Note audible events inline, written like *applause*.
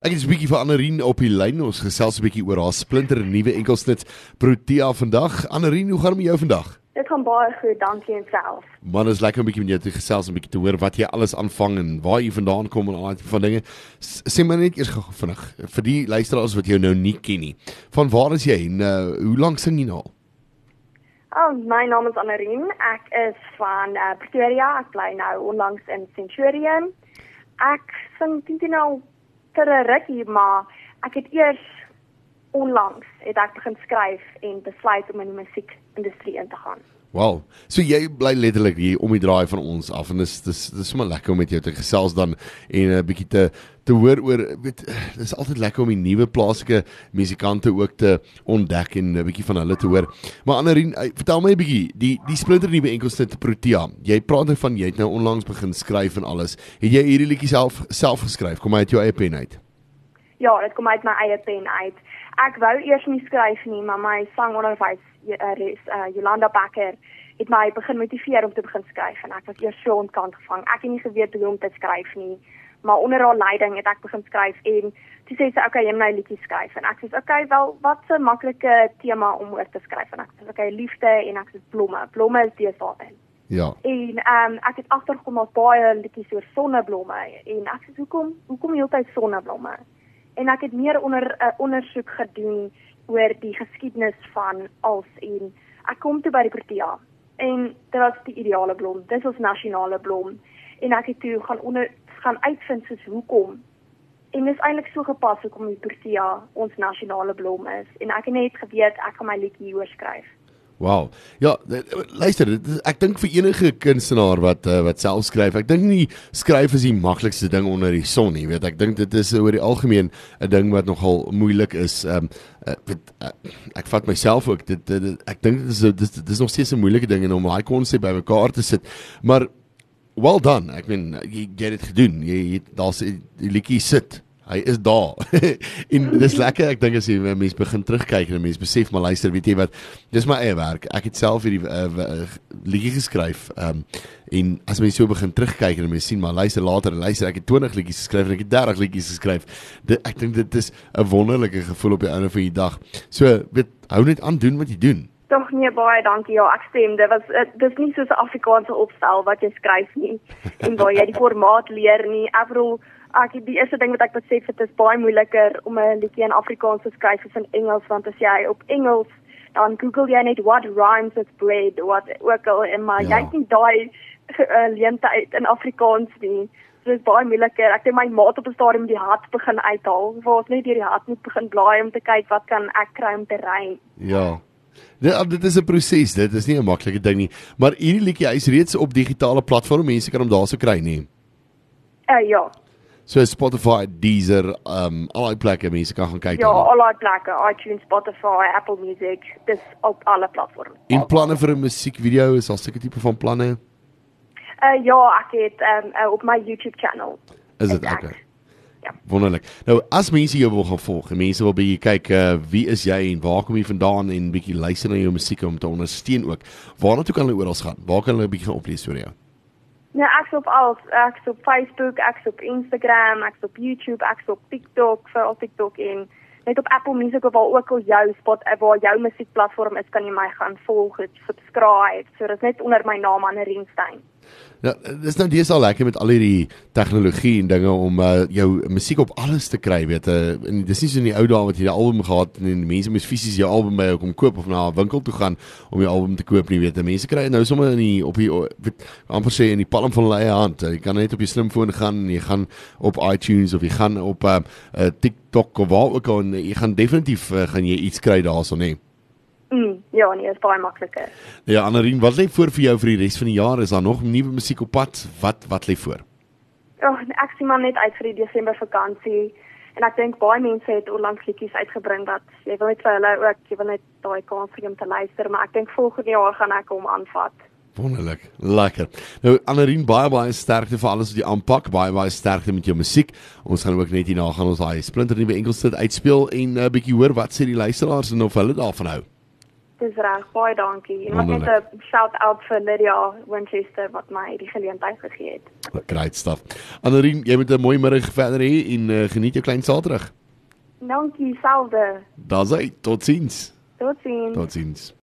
Ek is bietjie vir Anarien op die lyn. Ons gesels 'n bietjie oor haar splinter nuwe enkelsnit Protea vandag. Anarien, hoe gaan dit met jou vandag? Dit gaan baie goed, dankie en self. Man, is lekker om bietjie met jou te gesels en bietjie te hoor wat jy alles aanvang en waar jy vandaan kom en al daai van dinge. Sê maar net eers gou vinnig vir die luisteraars wat jou nou nie ken nie. Van waar is jy en uh, hoe lank sing jy nou? Oh, my naam is Anarien. Ek is van uh, Pretoria. Ek bly nou onlangs in Centurion. Ek sing teen nou vir 'n rukkie, maar ek het eers onlangs het ek begin skryf en besluit om in die musiekindustrie in te gaan. Wow. So jy bly letterlik hier om die draai van ons af en dis dis dis sommer lekker om met jou te gesels dan en 'n bietjie te te hoor oor weet dis altyd lekker om die nuwe plaaslike musikante ook te ontdek en 'n bietjie van hulle te hoor. Maar Anarien, eh, vertel my 'n bietjie die die splinter nuwe enkelsnit Protea. Jy praat nou van jy het nou onlangs begin skryf en alles. Het jy hierdie liedjie self self geskryf? Kom uit jou eie pen uit. Ja, dit kom uit my eie pen uit. Ek wou eers nie skryf nie, maar my sangonderwys uh, uh, Jolanda Becker het my begin motiveer om te begin skryf en ek was eers so ontkant gevang. Ek het nie geweet hoe om te skryf nie, maar onder haar leiding het ek begin skryf en sy sê sy okay, jy moet nou 'n liedjie skryf en ek sê okay, wel wat 'n maklike tema om oor te skryf en ek sê okay, liefde en ek sê blomme. Blomme is die daarin. Ja. En ehm um, ek het agtergekom daar's baie liedjies oor sonneblomme en ek sê hoekom hoekom heeltyd sonneblomme? En ek het meer onder 'n uh, ondersoek gedoen oor die geskiedenis van als en ek kom toe by die Protea en dit was die ideale blom. Dis ons nasionale blom en ek het toe gaan onder gaan uitvind soos hoekom. En dit is eintlik so gepas hoekom die Protea ons nasionale blom is en ek het net geweet ek gaan my liedjie hieroor skryf. Wow. Ja, luister, ek dink vir enige kunstenaar wat uh, wat self skryf, ek dink nie skryf is die maklikste ding onder die son nie, weet ek dink dit is oor die algemeen 'n ding wat nogal moeilik is. Ehm um, uh, weet, uh, ek vat myself ook dit, dit, dit ek dink dit is dit, dit is nog steeds 'n moeilike ding om daai konsep by mekaar te sit. Maar well done. Ek meen jy het dit gedoen. Jy daar's die liedjie sit hy is daar. *laughs* en dis lekker ek dink as jy mense begin terugkyk en mense besef maar luister weet jy wat dis my eie werk. Ek het self hierdie uh, liedjie geskryf. Ehm um, en as mense so begin terugkyk en mense sien maar luister later luister ek het 20 liedjies geskryf en ek het 30 liedjies geskryf. Dit ek dink dit is 'n wonderlike gevoel op die einde van die dag. So weet hou net aan doen wat jy doen. Tog nee baie dankie ja ek stem dit was dis nie soos 'n Afrikaanse opstel wat jy skryf nie *laughs* en waar jy die formaat leer nie. Ek bedoel ek die eerste ding wat ek besef het is baie moeiliker om 'n liedjie in Afrikaans te skryf as in Engels want as jy op Engels dan Google jy net what rhymes with bread wat ook al en maar ja. jy het nie daai uh, leentheid in Afrikaans nie. Dit is baie moeiliker. Ek het my maat op 'n stadium die hart begin uithaal. Waar ons net deur die hart moet begin blaai om te kyk wat kan ek kry om te rym. Ja. Dit dit is 'n proses. Dit is nie 'n maklike ding nie. Maar hierdie liedjie is reeds op digitale platforms. Mense kan hom daarso kry, nie? Uh, ja. So Spotify, Deezer, um al die plekke mense kan gaan kyk. Ja, al die plekke, iTunes, Spotify, Apple Music, dis op alle platforms. En planne vir 'n musiekvideo is al seker tipe van planne? Uh ja, ek het um uh, op my YouTube channel. Is dit okay? Ja. Wonderlik. Nou as mense jou wil gaan volg, mense wil bietjie kyk uh wie is jy en waar kom jy vandaan en bietjie luister na jou musiek om te ondersteun ook. Waarna toe kan hulle oral gaan? Waar kan hulle bietjie gaan oplees oor jou? Nee, ek's op al, ek's op Facebook, ek's op Instagram, ek's op YouTube, ek's op TikTok, vir al TikTok en net op Apple Music of waar ook al jou spot waar jou musiekplatform is, kan jy my gaan volg, subscribe. So dit is net onder my naam Anne Reenstein. Ja, dis nou al lekker met al hierdie tegnologie en dinge om uh, jou musiek op alles te kry, weet jy. Uh, en dis nie so in die ou dae wat jy die album gehad het en mense moes fisies jou album by jou kom koop of na 'n winkel toe gaan om jou album te koop nie, weet jy. Mense kry nou sommer in die op die weet amper sê in die palm van hulle eie hand. Jy kan net op jou slimfoon gaan en jy gaan op iTunes of jy gaan op 'n uh, uh, TikTok of waar ook al en jy gaan definitief uh, gaan jy iets kry daarso, nee. Ja, nee, is baie makliker. Ja, Anarien, wat lê voor vir jou vir die res van die jaar? Is daar nog nuwe musiek op pad? Wat wat lê voor? Ja, oh, ek sien maar net uit vir die Desember vakansie en ek dink baie mense het onlangs liedjies uitgebring wat jy wil net vir hulle ook, jy wil net daai kans gee om te luister, maar ek dink volgende jaar gaan ek hom aanvat. Wonderlik. Lekker. Nou Anarien baie baie sterkte vir alles wat jy aanpak. Baie baie sterkte met jou musiek. Ons gaan ook net hierna gaan ons daai splinter nuwe enkelstuk uitspeel en 'n uh, bietjie hoor wat sê die luisteraars en of hulle daarvan hou. Dis reg, baie dankie. En wat net. 'n shout out vir Lydia Winchester wat my die geleentheid gegee het. Great stuff. Annelie, jy moet 'n mooi middag verder hê en uh, geniet jou klein Saterdag. Dankie, selfde. Daar's hy. Totsiens. Totsiens. Totsiens.